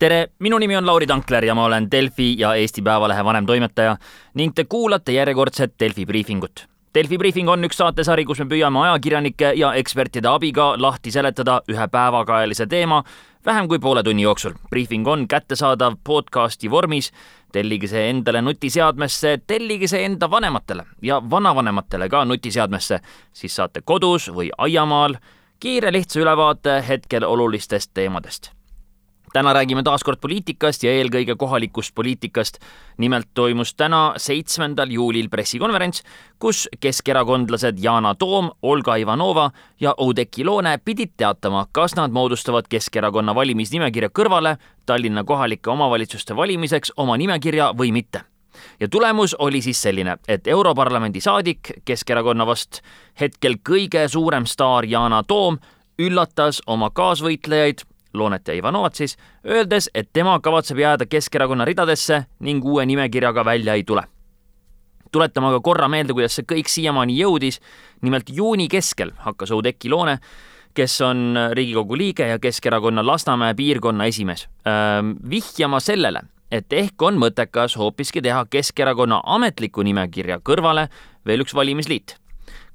tere, minu nimi on Lauri Tankler ja ma olen Delfi ja Eesti Päevalehe vanemtoimetaja ning te kuulate järjekordset Delfi briifingut. Delfi briifing on üks saatesari, kus me püüame ajakirjanike ja ekspertide abiga lahti seletada ühe päevakajalise teema vähem kui poole tunni jooksul. briifing on kättesaadav podcasti vormis, tellige see endale nutiseadmesse, tellige see enda vanematele ja vanavanematele ka nutiseadmesse, siis saate kodus või aiamaal kiire lihtsa ülevaate hetkel olulistest teemadest täna räägime taas kord poliitikast ja eelkõige kohalikust poliitikast. nimelt toimus täna, seitsmendal juulil pressikonverents, kus keskerakondlased Yana Toom, Olga Ivanova ja Oudekki Loone pidid teatama, kas nad moodustavad Keskerakonna valimisnimekirja kõrvale Tallinna kohalike omavalitsuste valimiseks oma nimekirja või mitte ja tulemus oli siis selline, et Europarlamendi saadik Keskerakonna vast hetkel kõige suurem staar Yana Toom üllatas oma kaasvõitlejaid Loonet ja Ivanovat siis, öeldes, et tema kavatseb jääda Keskerakonna ridadesse ning uue nimekirjaga välja ei tule. tuletame aga korra meelde, kuidas see kõik siiamaani jõudis. nimelt juuni keskel hakkas Oudekki Loone, kes on Riigikogu liige ja Keskerakonna Lasnamäe piirkonna esimees, vihjama sellele, et ehk on mõttekas hoopiski teha Keskerakonna ametliku nimekirja kõrvale veel üks valimisliit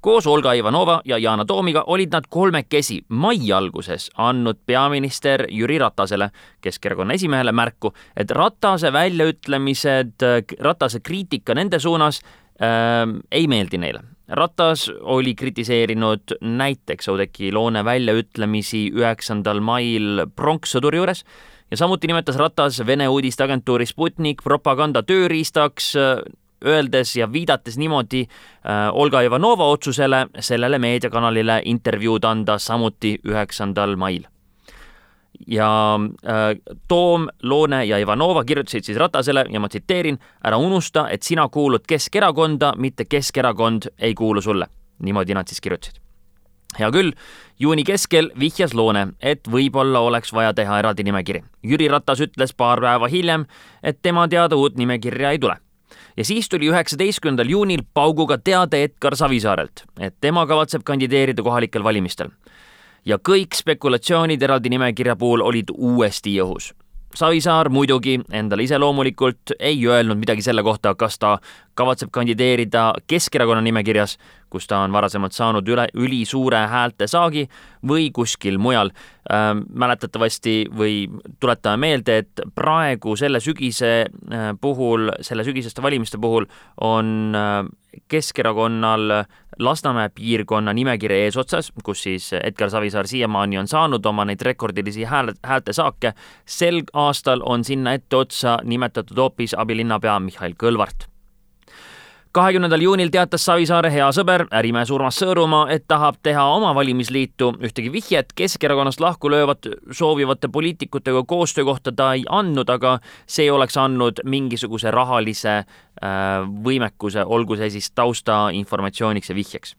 koos Olga Ivanova ja Yana Toomiga olid nad kolmekesi mai alguses andnud peaminister Jüri Ratasele, Keskerakonna esimehele, märku, et Ratase väljaütlemised, Ratase kriitika nende suunas äh, ei meeldi neile. Ratas oli kritiseerinud näiteks Oudekki Loone väljaütlemisi üheksandal mail pronkssõduri juures ja samuti nimetas Ratas Vene uudisteagentuuri Sputnik propaganda tööriistaks öeldes ja viidates niimoodi äh, Olga Ivanova otsusele sellele meediakanalile intervjuud anda samuti üheksandal mail. ja äh, Toom, Loone ja Ivanova kirjutasid siis Ratasele ja ma tsiteerin, ära unusta, et sina kuulud Keskerakonda, mitte Keskerakond ei kuulu sulle. niimoodi nad siis kirjutasid hea küll, juuni keskel vihjas Loone, et võib-olla oleks vaja teha eraldi nimekiri. Jüri Ratas ütles paar päeva hiljem, et tema teada uut nimekirja ei tule ja siis tuli üheksateistkümnendal juunil pauguga teade Edgar Savisaarelt, et tema kavatseb kandideerida kohalikel valimistel. ja kõik spekulatsioonid eraldi nimekirja puhul olid uuesti õhus. Savisaar muidugi endale iseloomulikult ei öelnud midagi selle kohta, kas ta kavatseb kandideerida Keskerakonna nimekirjas, kus ta on varasemalt saanud üle, ülisuure häältesaagi või kuskil mujal äh,. mäletatavasti või tuletame meelde, et praegu selle sügise äh, puhul, selle sügiseste valimiste puhul on äh, Keskerakonnal Lasnamäe piirkonna nimekiri eesotsas, kus siis Edgar Savisaar siiamaani on saanud oma neid rekordilisi hääle, häältesaake. sel aastal on sinna etteotsa nimetatud hoopis abilinnapea Mihhail Kõlvart kahekümnendal juunil teatas Savisaare hea sõber, ärimees Urmas Sõõrumaa, et tahab teha oma valimisliitu. ühtegi vihjet Keskerakonnast lahku löövat soovivate poliitikutega koostöö kohta ta ei andnud, aga see oleks andnud mingisuguse rahalise äh, võimekuse, olgu see siis taustainformatsiooniks ja vihjeks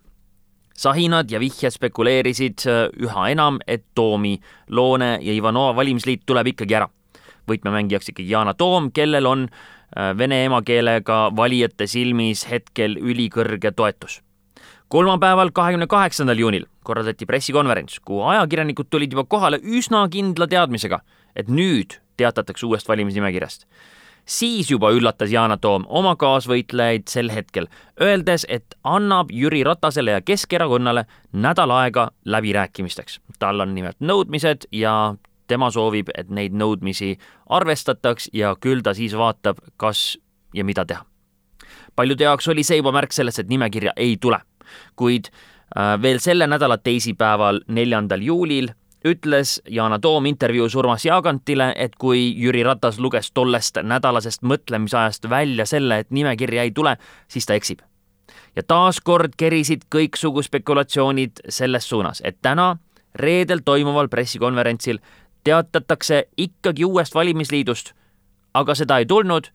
sahinad ja vihjed spekuleerisid äh, üha enam, et Toomi, Loone ja Ivanova valimisliit tuleb ikkagi ära. võtmemängijaks ikkagi Yana Toom, kellel on äh, vene emakeelega valijate silmis hetkel ülikõrge toetus. kolmapäeval, kahekümne kaheksandal juunil korraldati pressikonverents, kuhu ajakirjanikud tulid juba kohale üsna kindla teadmisega, et nüüd teatatakse uuest valimisnimekirjast. siis juba üllatas Yana Toom oma kaasvõitlejaid sel hetkel, öeldes, et annab Jüri Ratasele ja Keskerakonnale nädal aega läbirääkimisteks. tal on nimelt nõudmised ja tema soovib, et neid nõudmisi arvestataks ja küll ta siis vaatab, kas ja mida teha. paljude jaoks oli see juba märk sellest, et nimekirja ei tule, kuid äh, veel selle nädala teisipäeval, neljandal juulil ütles Yana Toom intervjuus Urmas Jaagantile, et kui Jüri Ratas luges tollest nädalasest mõtlemisajast välja selle, et nimekirja ei tule, siis ta eksib. ja taaskord kerisid kõiksugu spekulatsioonid selles suunas, et täna, reedel toimuval pressikonverentsil teatatakse ikkagi uuest valimisliidust, aga seda ei tulnud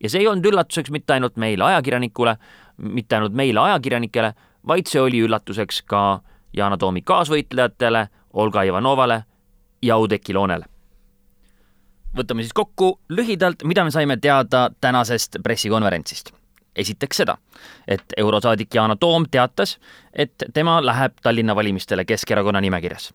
ja see ei olnud üllatuseks mitte ainult meile ajakirjanikule, mitte ainult meile ajakirjanikele, vaid see oli üllatuseks ka Yana Toomi kaasvõitlejatele, Olga Ivanovale ja Oudekki Loonele. võtame siis kokku lühidalt, mida me saime teada tänasest pressikonverentsist. esiteks seda, et eurosaadik Yana Toom teatas, et tema läheb Tallinna valimistele Keskerakonna nimekirjas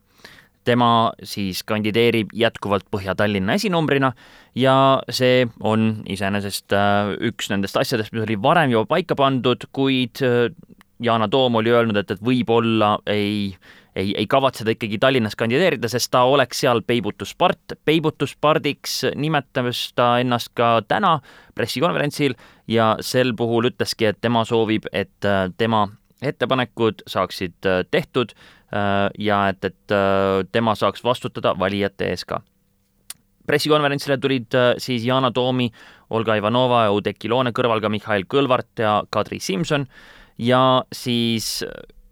tema siis kandideerib jätkuvalt Põhja-Tallinna esinumbrina ja see on iseenesest äh, üks nendest asjadest, mis oli varem juba paika pandud, kuid äh, Yana Toom oli öelnud, et, et võib-olla ei, ei, ei kavatse ta ikkagi Tallinnas kandideerida, sest ta oleks seal peibutuspart. peibutuspardiks nimetas ta ennast ka täna pressikonverentsil ja sel puhul ütleski, et tema soovib, et äh, tema ettepanekud saaksid tehtud ja et, et tema saaks vastutada valijate ees ka. Pressikonverentsile tulid siis Yana Toomi, Olga Ivanova ja Oudekki Loone kõrval ka Mihhail Kõlvart ja Kadri Simson. Ja siis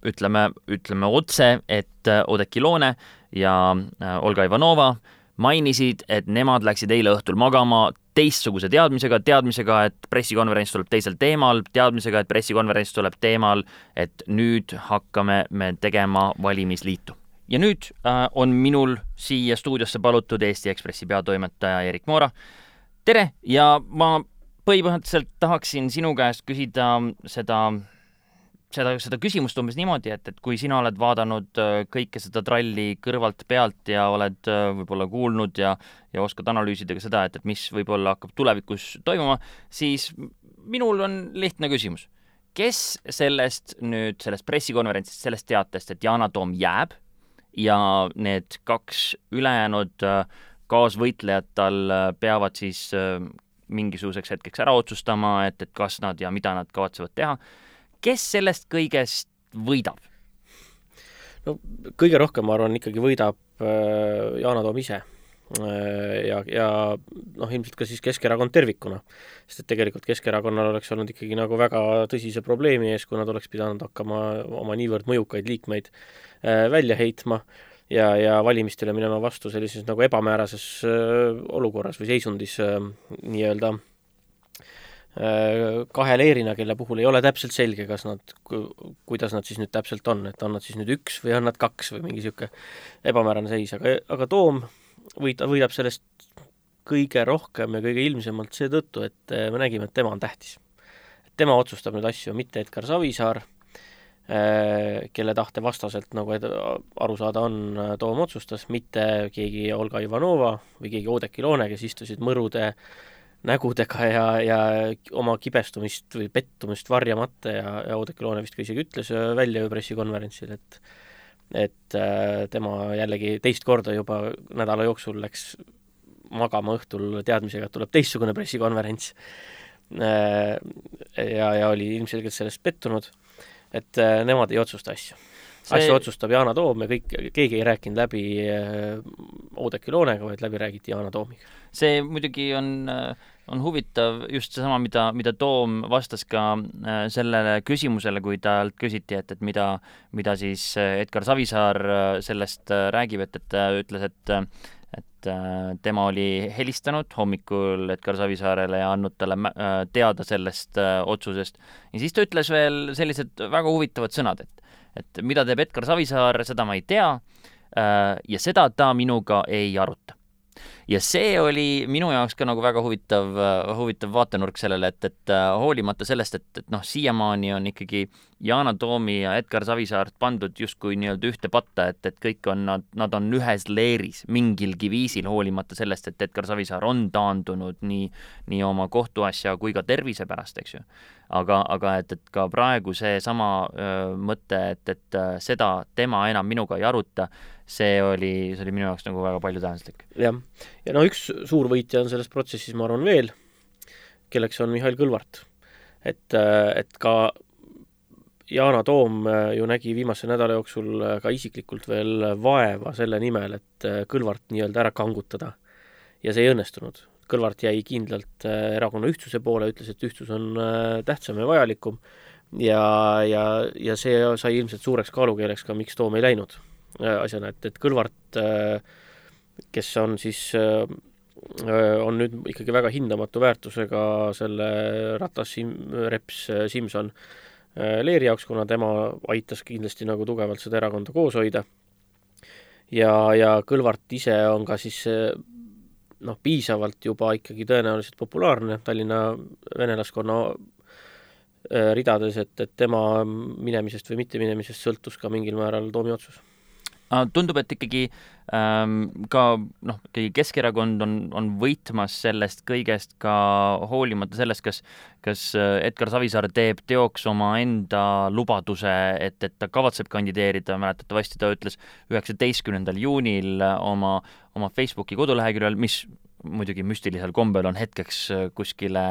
ütleme, ütleme otse, et äh, Oudekki Loone ja äh, Olga Ivanova mainisid, et nemad läksid eile õhtul magama teistsuguse teadmisega, teadmisega, et pressikonverents tuleb teisel teemal, teadmisega, et pressikonverents tuleb teemal, et nüüd hakkame me tegema valimisliitu. ja nüüd äh, on minul siia stuudiosse palutud Eesti Ekspressi peatoimetaja Erik Moora. tere ja ma põhimõtteliselt tahaksin sinu käest küsida seda seda, seda küsimust umbes niimoodi, et, et kui sina oled vaadanud äh, kõike seda tralli kõrvalt pealt ja oled äh, võib-olla kuulnud ja, ja oskad analüüsida ka seda, et, et mis võib-olla hakkab tulevikus toimuma, siis minul on lihtne küsimus. kes sellest nüüd, sellest pressikonverentsist, sellest teatest, et Yana Toom jääb ja need kaks ülejäänud äh, kaasvõitlejat tal peavad siis mingisuguseks hetkeks ära otsustama, et, et kas nad ja mida nad kavatsevad teha kes sellest kõigest võidab? no kõige rohkem, ma arvan, ikkagi võidab äh, Yana Toom ise äh, ja, ja noh, ilmselt ka siis Keskerakond tervikuna. sest et tegelikult Keskerakonnal oleks olnud ikkagi nagu väga tõsise probleemi ees, kui nad oleks pidanud hakkama oma niivõrd mõjukaid liikmeid äh, välja heitma ja, ja valimistele minema vastu sellises nagu ebamäärases olukorras või seisundis nii-öelda Äh, kahe leerina, kelle puhul ei ole täpselt selge, kas nad, kuidas nad siis nüüd täpselt on, et on nad siis nüüd üks või on nad kaks või mingi niisugune ebamäärane seis, aga, aga Toom võit-, võidab sellest kõige rohkem ja kõige ilmsemalt seetõttu, et äh, me nägime, et tema on tähtis. tema otsustab neid asju, mitte Edgar Savisaar, äh, kelle tahte vastaselt, nagu aru saada on, Toom otsustas, mitte keegi Olga Ivanova või keegi Oudekki Loone, kes istusid mõrude äh, nägudega ja, ja oma kibestumist või pettumust varjamata ja, ja Oudekki Loone vist ka isegi ütles äh, välja ju pressikonverentsil, et et äh, tema jällegi teist korda juba nädala jooksul läks magama õhtul teadmisega, et tuleb teistsugune pressikonverents äh,. ja, ja oli ilmselgelt sellest pettunud, et nemad ei otsusta asju see... asju otsustab Yana Toom ja kõik, keegi ei rääkinud läbi äh, Oudekki Loonega, vaid läbi räägiti Yana Toomiga. see muidugi on, äh, on huvitav just seesama, mida, mida Toom vastas ka äh, sellele küsimusele, kui talt küsiti, et, et mida, mida siis Edgar Savisaar sellest räägib, et, et ta ütles, et et tema oli helistanud hommikul Edgar Savisaarele ja andnud talle teada sellest otsusest. ja siis ta ütles veel sellised väga huvitavad sõnad, et et mida teeb Edgar Savisaar, seda ma ei tea. Äh, ja seda ta minuga ei aruta ja see oli minu jaoks ka nagu väga huvitav, huvitav vaatenurk sellele, et, et äh, hoolimata sellest, et, et noh, siiamaani on ikkagi Yana Toomi ja Edgar Savisaart pandud justkui nii-öelda ühte patta, et, et kõik on, nad, nad on ühes leeris mingilgi viisil, hoolimata sellest, et Edgar Savisaar on taandunud nii, nii oma kohtuasja kui ka tervise pärast, eks ju. Aga, aga et, et ka praegu seesama mõte, et, et seda tema enam minuga ei aruta see oli, see oli minu jaoks nagu väga paljutähenduslik. jah, ja no üks suur võitja on selles protsessis, ma arvan, veel, kelleks on Mihhail Kõlvart. et, et ka Yana Toom ju nägi viimase nädala jooksul ka isiklikult veel vaeva selle nimel, et Kõlvart nii-öelda ära kangutada. ja see ei õnnestunud. Kõlvart jäi kindlalt erakonna ühtsuse poole, ütles, et ühtsus on tähtsam ja vajalikum ja, ja, ja see sai ilmselt suureks kaalukeeleks ka, miks Toom ei läinud Äh, asjana, et, et Kõlvart, äh, kes on siis, äh, on nüüd ikkagi väga hindamatu väärtusega selle Ratas, Reps, Simson Leeri jaoks, kuna tema aitas kindlasti nagu tugevalt seda erakonda koos hoida. ja, ja Kõlvart ise on ka siis noh, piisavalt juba ikkagi tõenäoliselt populaarne Tallinna venelaskonna ridades, et, et tema minemisest või mitteminemisest sõltus ka mingil määral Toomi otsus tundub, et ikkagi ähm, ka noh, ikkagi Keskerakond on, on võitmas sellest kõigest ka hoolimata sellest, kas, kas äh, Edgar Savisaar teeb teoks omaenda lubaduse, et, et ta kavatseb kandideerida, mäletatavasti ta ütles üheksateistkümnendal juunil oma, oma Facebooki koduleheküljel, mis muidugi müstilisel kombel on hetkeks äh, kuskile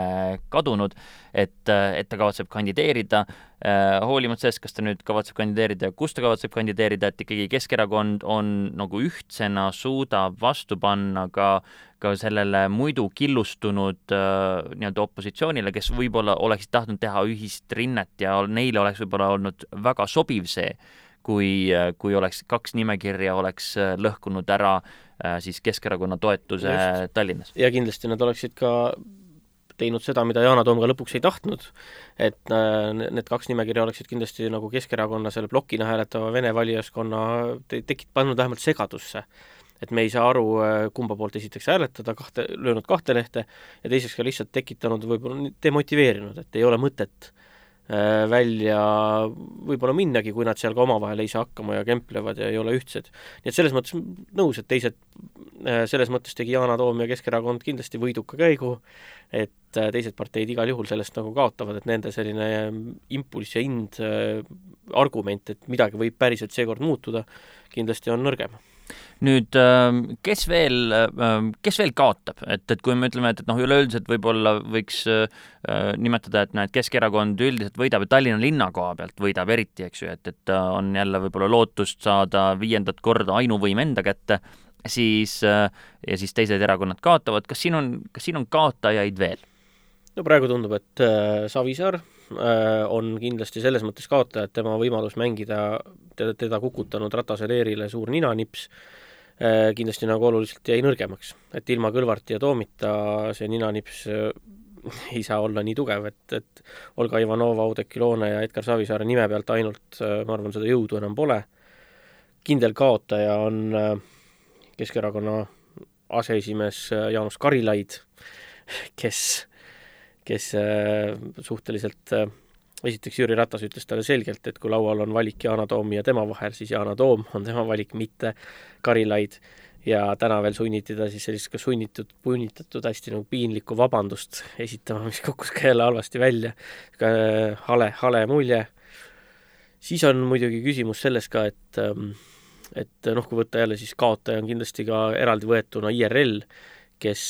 kadunud, et, äh, et ta kavatseb kandideerida, äh, hoolimata sellest, kas ta nüüd kavatseb kandideerida ja kus ta kavatseb kandideerida, et ikkagi Keskerakond on nagu ühtsena suudab vastu panna ka ka sellele muidu killustunud äh, nii-öelda opositsioonile, kes võib-olla oleksid tahtnud teha ühist rinnet ja neile oleks võib-olla olnud väga sobiv see, kui, kui oleks kaks nimekirja, oleks lõhkunud ära äh, Äh, siis Keskerakonna toetuse Just. Tallinnas. ja kindlasti nad oleksid ka teinud seda, mida Yana Toom ka lõpuks ei tahtnud, et äh, need kaks nimekirja oleksid kindlasti nagu Keskerakonna selle plokina hääletava vene valijaskonna te-, tekit-, pannud vähemalt segadusse. et me ei saa aru, äh, kumba poolt esiteks hääletada, kahte, löönud kahte lehte, ja teiseks ka lihtsalt tekitanud võib-olla, demotiveerinud, et ei ole mõtet äh, Äh, välja võib-olla minnagi, kui nad seal ka omavahel ei saa hakkama ja kemplevad ja ei ole ühtsed. nii et selles mõttes nõus, et teised, äh, selles mõttes tegi Yana Toom ja Keskerakond kindlasti võiduka käigu, et äh, teised parteid igal juhul sellest nagu kaotavad, et nende selline impulss ja hind, argument, et midagi võib päriselt seekord muutuda, kindlasti on nõrgem nüüd ähm, kes veel, ähm, kes veel kaotab, et, et kui me ütleme, et, et noh, üleüldiselt võib-olla võiks äh, nimetada, et näed, Keskerakond üldiselt võidab ja Tallinna linna koha pealt võidab eriti, eks ju, et, et on jälle võib-olla lootust saada viiendat korda ainuvõim enda kätte, siis äh, ja siis teised erakonnad kaotavad, kas siin on, kas siin on kaotajaid veel? no praegu tundub, et äh, Savisaar äh, on kindlasti selles mõttes kaotaja, et tema võimalus mängida teda, teda kukutanud Ratase leerile suur ninanips äh, kindlasti nagu oluliselt jäi nõrgemaks. et ilma Kõlvarti ja Toomita see ninanips äh, ei saa olla nii tugev, et, et Olga Ivanova, Oudekki Loone ja Edgar Savisaare nime pealt ainult äh, ma arvan, seda jõudu enam pole. kindel kaotaja on äh, Keskerakonna aseesimees äh, Jaanus Karilaid, kes kes äh, suhteliselt äh, esiteks Jüri Ratas ütles talle selgelt, et kui laual on valik Yana Toomi ja tema vahel, siis Yana Toom on tema valik, mitte Karilaid. ja täna veel sunniti ta siis sellist ka sunnitud, punnitatud hästi nagu piinlikku vabandust esitama, mis kukkus ka jälle halvasti välja. Äh, hale, hale mulje. siis on muidugi küsimus selles ka, et ähm, et noh, kui võtta jälle siis kaotaja on kindlasti ka eraldi võetuna IRL, kes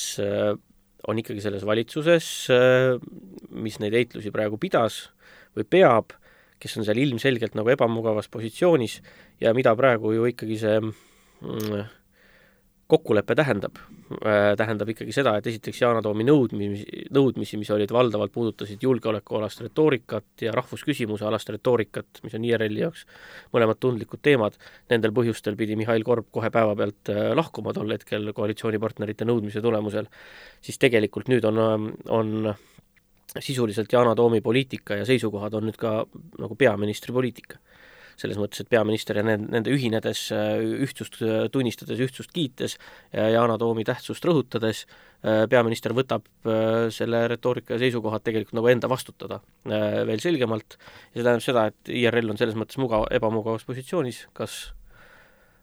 on ikkagi selles valitsuses, äh, mis neid heitlusi praegu pidas või peab, kes on seal ilmselgelt nagu ebamugavas positsioonis ja mida praegu ju ikkagi see mm, kokkulepe tähendab, äh, tähendab ikkagi seda, et esiteks Yana Toomi nõudmisi, nõudmisi, mis olid valdavalt, puudutasid julgeolekualast retoorikat ja rahvusküsimuse alast retoorikat, mis on IRL-i jaoks mõlemad tundlikud teemad, nendel põhjustel pidi Mihhail Korb kohe päevapealt äh, lahkuma tol hetkel koalitsioonipartnerite nõudmise tulemusel, siis tegelikult nüüd on, on sisuliselt Yana Toomi poliitika ja seisukohad on nüüd ka nagu peaministri poliitika selles mõttes, et peaminister ja nende, ühinedes, ühtsust tunnistades, ühtsust kiites ja Yana Toomi tähtsust rõhutades, peaminister võtab äh, selle retoorika ja seisukohad tegelikult nagu enda vastutada äh, veel selgemalt. Ja see tähendab seda, et IRL on selles mõttes mugav, ebamugavas positsioonis, kas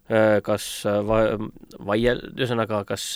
äh, kas va-, vaiel-, ühesõnaga, kas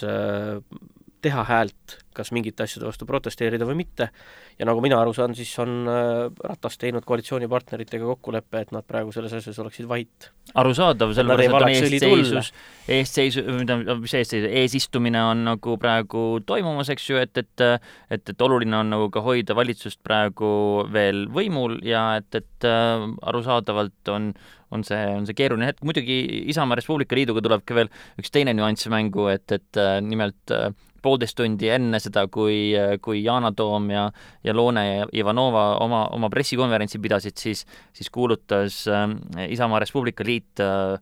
teha häält, kas mingite asjade vastu protesteerida või mitte, ja nagu mina aru saan, siis on äh, Ratas teinud koalitsioonipartneritega kokkuleppe, et nad praegu selles asjas oleksid vait. arusaadav, sellepärast et on eesseisus, eesseisu, tähendab, mis eesseisu, eesistumine on nagu praegu toimumas, eks ju, et, et et, et oluline on nagu ka hoida valitsust praegu veel võimul ja et, et äh, arusaadavalt on on see, on see keeruline hetk, muidugi Isamaa Res Publica Liiduga tuleb ka veel üks teine nüanss mängu, et, et äh, nimelt poolteist tundi enne seda, kui, kui Yana Toom ja, ja Loone ja Ivanova oma, oma pressikonverentsi pidasid, siis, siis kuulutas äh, Isamaa Res Publica Liit äh,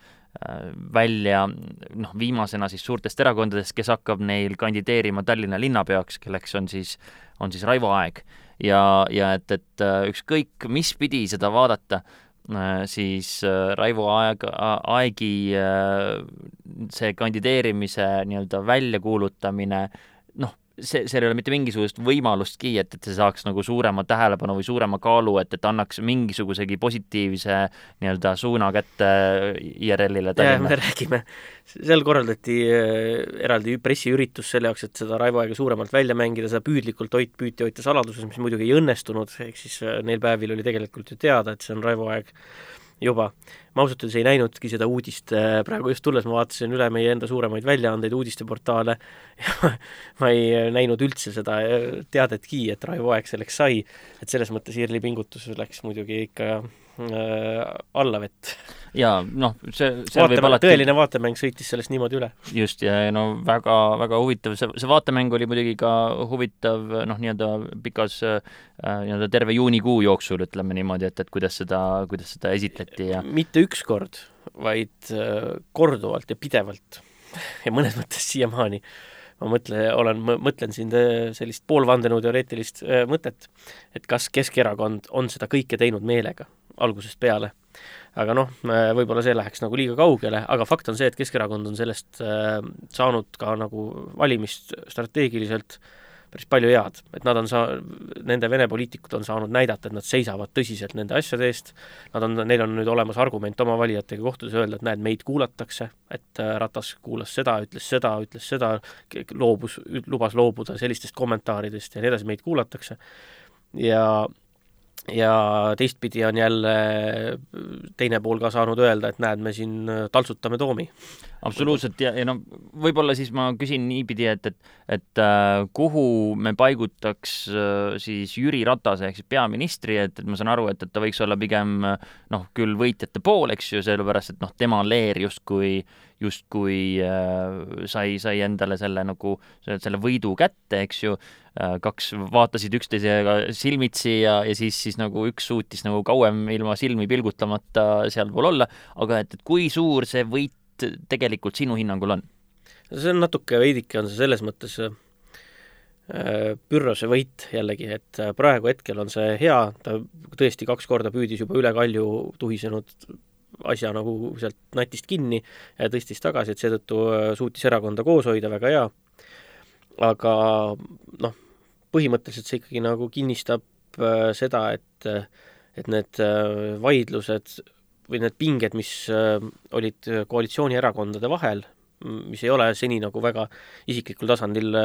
välja noh, viimasena siis suurtest erakondadest, kes hakkab neil kandideerima Tallinna linnapeaks, kelleks on siis, on siis Raivo Aeg. ja, ja et, et äh, ükskõik, mis pidi seda vaadata, siis äh, Raivo Aeg, Aegi see kandideerimise nii-öelda väljakuulutamine see, seal ei ole mitte mingisugust võimalustki, et, et see saaks nagu suurema tähelepanu või suurema kaalu, et, et annaks mingisugusegi positiivse nii-öelda suuna kätte IRL-ile Tallinna. me räägime, seal korraldati äh, eraldi pressiüritus selle jaoks, et seda Raivo Aega suuremalt välja mängida, seda püüdlikult hoid-, püüti hoida saladuses, mis muidugi ei õnnestunud, ehk siis äh, neil päevil oli tegelikult ju teada, et see on Raivo Aeg juba. ma ausalt öeldes ei näinudki seda uudist äh, praegu just tulles, ma vaatasin üle meie enda suuremaid väljaandeid, uudisteportaale ma ei näinud üldse seda äh, teadetki, et Raivo Aeg selleks sai, et selles mõttes IRL-i pingutus läks muidugi ikka äh, allavett. Jaa, noh, see, see võib alati tõeline vaatemäng sõitis sellest niimoodi üle. just, ja no väga, väga huvitav, see, see vaatemäng oli muidugi ka huvitav noh, nii-öelda pikas äh, nii-öelda terve juunikuu jooksul, ütleme niimoodi, et, et kuidas seda, kuidas seda esitleti ja mitte üks kord, vaid äh, korduvalt ja pidevalt. Ja mõnes mõttes siiamaani. Ma mõtle, olen, mõtlen siin sellist poolvandenõuteoreetilist äh, mõtet, et kas Keskerakond on seda kõike teinud meelega algusest peale. Aga noh, võib-olla see läheks nagu liiga kaugele, aga fakt on see, et Keskerakond on sellest äh, saanud ka nagu valimist strateegiliselt päris palju head, et nad on saa-, nende Vene poliitikud on saanud näidata, et nad seisavad tõsiselt nende asjade eest, nad on, neil on nüüd olemas argument oma valijatega kohtudes öelda, et näed, meid kuulatakse, et äh, Ratas kuulas seda, ütles seda, ütles seda, loobus, lubas loobuda sellistest kommentaaridest ja nii edasi, meid kuulatakse, ja ja teistpidi on jälle teine pool ka saanud öelda, et näed, me siin taltsutame Toomi. Absoluutselt. Ja, ja no võib-olla siis ma küsin niipidi, et, et, et äh, kuhu me paigutaks äh, siis Jüri Ratase ehk siis peaministri, et, et ma saan aru, et, et ta võiks olla pigem noh, küll võitjate pool, eks ju, sellepärast et noh, tema leer justkui justkui äh, sai, sai endale selle nagu, selle võidu kätte, eks ju. Äh,, kaks vaatasid üksteisega silmitsi ja, ja siis, siis nagu üks suutis nagu kauem ilma silmi pilgutamata sealpool olla, aga et, et kui suur see võit tegelikult sinu hinnangul on? see on natuke veidike, on see selles mõttes äh, Pyrrhose võit jällegi, et praegu hetkel on see hea, ta tõesti kaks korda püüdis juba üle kalju tuhisenud asja nagu sealt natist kinni ja tõstis tagasi, et seetõttu äh, suutis erakonda koos hoida, väga hea. aga noh, põhimõtteliselt see ikkagi nagu kinnistab äh, seda, et, et need äh, vaidlused või need pinged, mis olid koalitsioonierakondade vahel, mis ei ole seni nagu väga isiklikul tasandil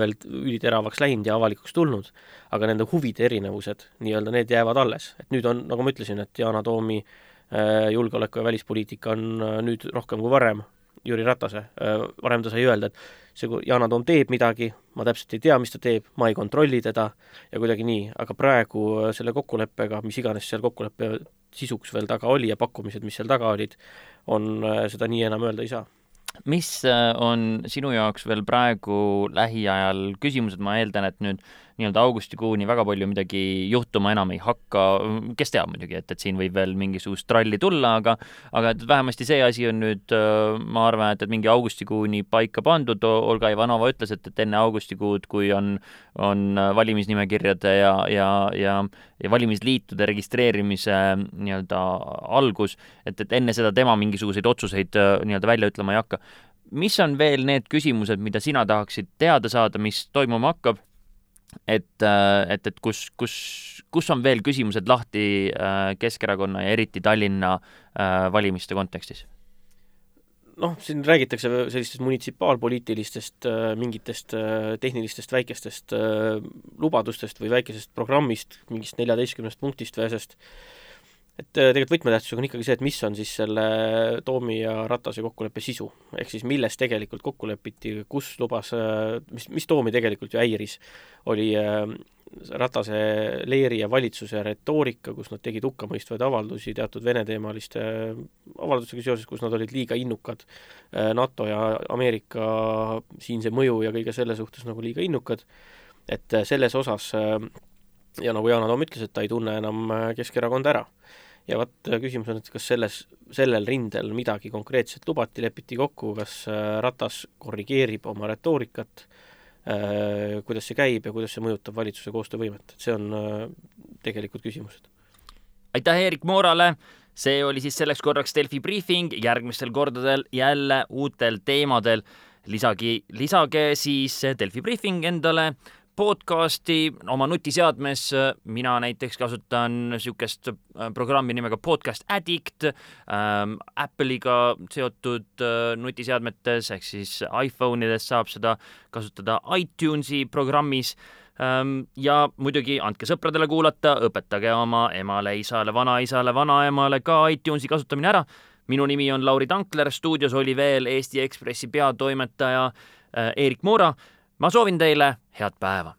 veel üliteravaks läinud ja avalikuks tulnud, aga nende huvide erinevused, nii-öelda need jäävad alles. et nüüd on, nagu ma ütlesin, et Yana Toomi äh, Äh, julgeoleku- ja välispoliitika on äh, nüüd rohkem kui varem Jüri Ratase, äh, varem ta sai öelda, et see, kui Yana Toom teeb midagi, ma täpselt ei tea, mis ta teeb, ma ei kontrolli teda ja kuidagi nii, aga praegu selle kokkuleppega, mis iganes seal kokkuleppe sisuks veel taga oli ja pakkumised, mis seal taga olid, on, seda nii enam öelda ei saa. Mis on sinu jaoks veel praegu lähiajal küsimused, ma eeldan, et nüüd nii-öelda augustikuuni väga palju midagi juhtuma enam ei hakka, kes teab muidugi, et, et siin võib veel mingisugust tralli tulla, aga aga et vähemasti see asi on nüüd, ma arvan, et, et mingi augustikuuni paika pandud, Olga Ivanova ütles, et, et enne augustikuud, kui on, on valimisnimekirjade ja, ja, ja ja valimisliitude registreerimise nii-öelda algus, et, et enne seda tema mingisuguseid otsuseid nii-öelda välja ütlema ei hakka. mis on veel need küsimused, mida sina tahaksid teada saada, mis toimuma hakkab et, äh, et, et kus, kus, kus on veel küsimused lahti äh, Keskerakonna ja eriti Tallinna äh, valimiste kontekstis? noh, siin räägitakse sellistest munitsipaalpoliitilistest mingitest tehnilistest väikestest lubadustest või väikesest programmist, mingist neljateistkümnest punktist vähesest, et äh, tegelikult võtmetähtsusega on ikkagi see, et mis on siis selle Toomi ja Ratase kokkuleppe sisu. ehk siis milles tegelikult kokku lepiti, kus lubas, äh, mis, mis Toomi tegelikult ju häiris, oli äh, Ratase leeri ja valitsuse retoorika, kus nad tegid hukkamõistvaid avaldusi teatud Vene-teemaliste avaldustega seoses, kus nad olid liiga innukad NATO ja Ameerika siinse mõju ja kõige selle suhtes nagu liiga innukad, et selles osas ja nagu Yana Toom ütles, et ta ei tunne enam Keskerakonda ära ja vot äh, küsimus on, et kas selles, sellel rindel midagi konkreetset lubati, lepiti kokku, kas äh, Ratas korrigeerib oma retoorikat, äh, kuidas see käib ja kuidas see mõjutab valitsuse koostöövõimet, et see on tegelikult küsimused. aitäh Erik Moorale, see oli siis selleks korraks Delfi briifing, järgmistel kordadel jälle uutel teemadel lisagi, lisage siis Delfi briifing endale podcasti oma nutiseadmes, mina näiteks kasutan niisugust äh, programmi nimega Podcast Addict ähm,, Apple'iga seotud äh, nutiseadmetes ehk siis iPhone ides saab seda kasutada iTunesi programmis. Ähm, ja muidugi andke sõpradele kuulata, õpetage oma emale, isale, vanaisale, vanaemale ka iTunesi kasutamine ära. minu nimi on Lauri Tankler, stuudios oli veel Eesti Ekspressi peatoimetaja äh, Eerik Moora ma soovin teile head päeva